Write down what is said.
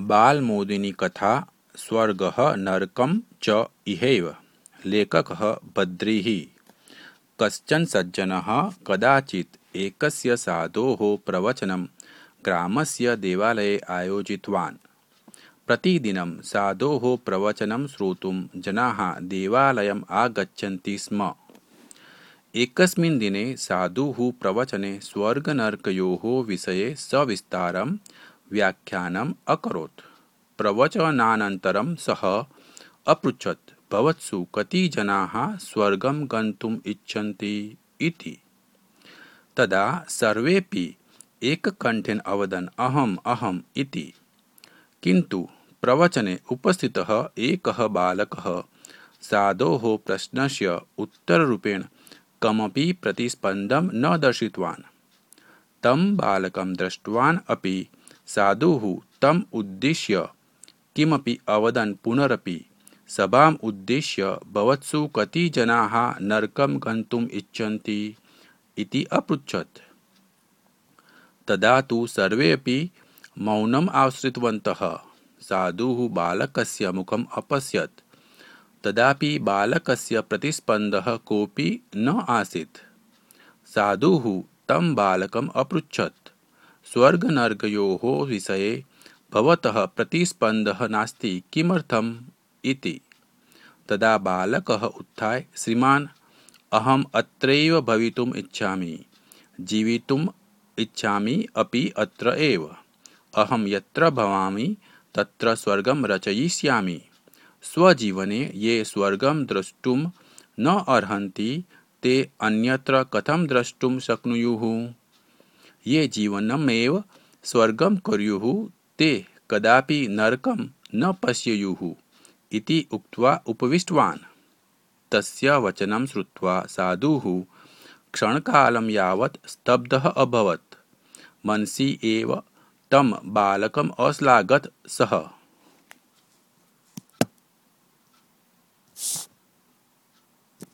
बालमोदिनी कथा स्वर्ग नरकम च इहैव। लेखकः बद्रीः। कश्चन सज्जनः कदाचित् एकस्य साधोः प्रवचनं ग्रामस्य देवालये आयोजितवान्। प्रतिदिनं साधोः प्रवचनं श्रोतुं जनाः देवालयम् आगच्छन्ति स्म। एकस्मिन् दिने साधुः प्रवचने स्वर्गनर्कयोः विषये सविस्तारं व्याख्यानम् अकरोत्। प्रवचनानन्तरं सः अपृच्छत्, भवत्सु कति जनाः स्वर्गं गन्तुम् इच्छन्ति इति। तदा सर्वेपि एककण्ठेन अवदन्, अहम् अहम् इति। किन्तु प्रवचने उपस्थितः एकः बालकः साधोः प्रश्नस्य उत्तररूपेण कमपि प्रतिस्पन्दं न दर्शितवान्। तं बालकं दृष्टवान् अपि साधुः तम् उद्दिश्य, किमपि अवदन् पुनरपि, सभाम् उद्दिश्य, भवत्सु कति जनाः नरकं गन्तुम् इच्छन्ति इति अपृच्छत्। तदा तु सर्वे अपि मौनम् आश्रितवन्तः। साधुः बालकस्य मुखम् अपश्यत्। तदापि बालकस्य प्रतिस्पन्दः कोऽपि न आसीत्। साधुः तं बालकम् अपृच्छत्। स्वर्गनर्गयोः विषये भवतः प्रतिस्पन्दः नास्ति किमर्थम् इति। तदा बालकः उत्थाय, श्रीमान्, अहम् अत्रैव भवितुम् इच्छामि। जीवितुम् इच्छामि अपि अत्र एव। अहं यत्र भवामि, तत्र स्वर्गं रचयिष्यामि। स्वजीवने ये स्वर्गं द्रष्टुं न अर्हन्ति, ते अन्यत्र कथं द्रष्टुं शक्नुयुः? ये जीवनमेव स्वर्गं कुर्युः ते कदापि नरकं न पश्येयुः इति उक्त्वा उपविष्टवान्। तस्य वचनं श्रुत्वा साधुः क्षणकालं यावत् स्तब्धः अभवत्। मनसि एव तं बालकम् अश्लाघत् सः